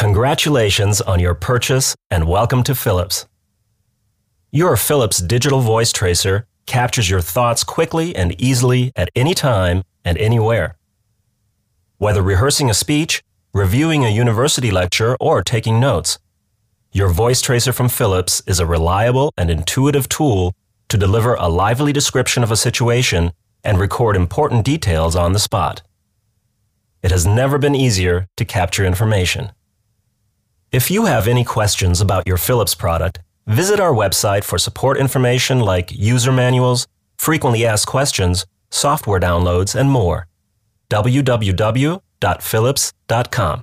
Congratulations on your purchase and welcome to Philips. Your Philips digital voice tracer captures your thoughts quickly and easily at any time and anywhere. Whether rehearsing a speech, reviewing a university lecture, or taking notes, your voice tracer from Philips is a reliable and intuitive tool to deliver a lively description of a situation and record important details on the spot. It has never been easier to capture information. If you have any questions about your Philips product, visit our website for support information like user manuals, frequently asked questions, software downloads, and more. www.philips.com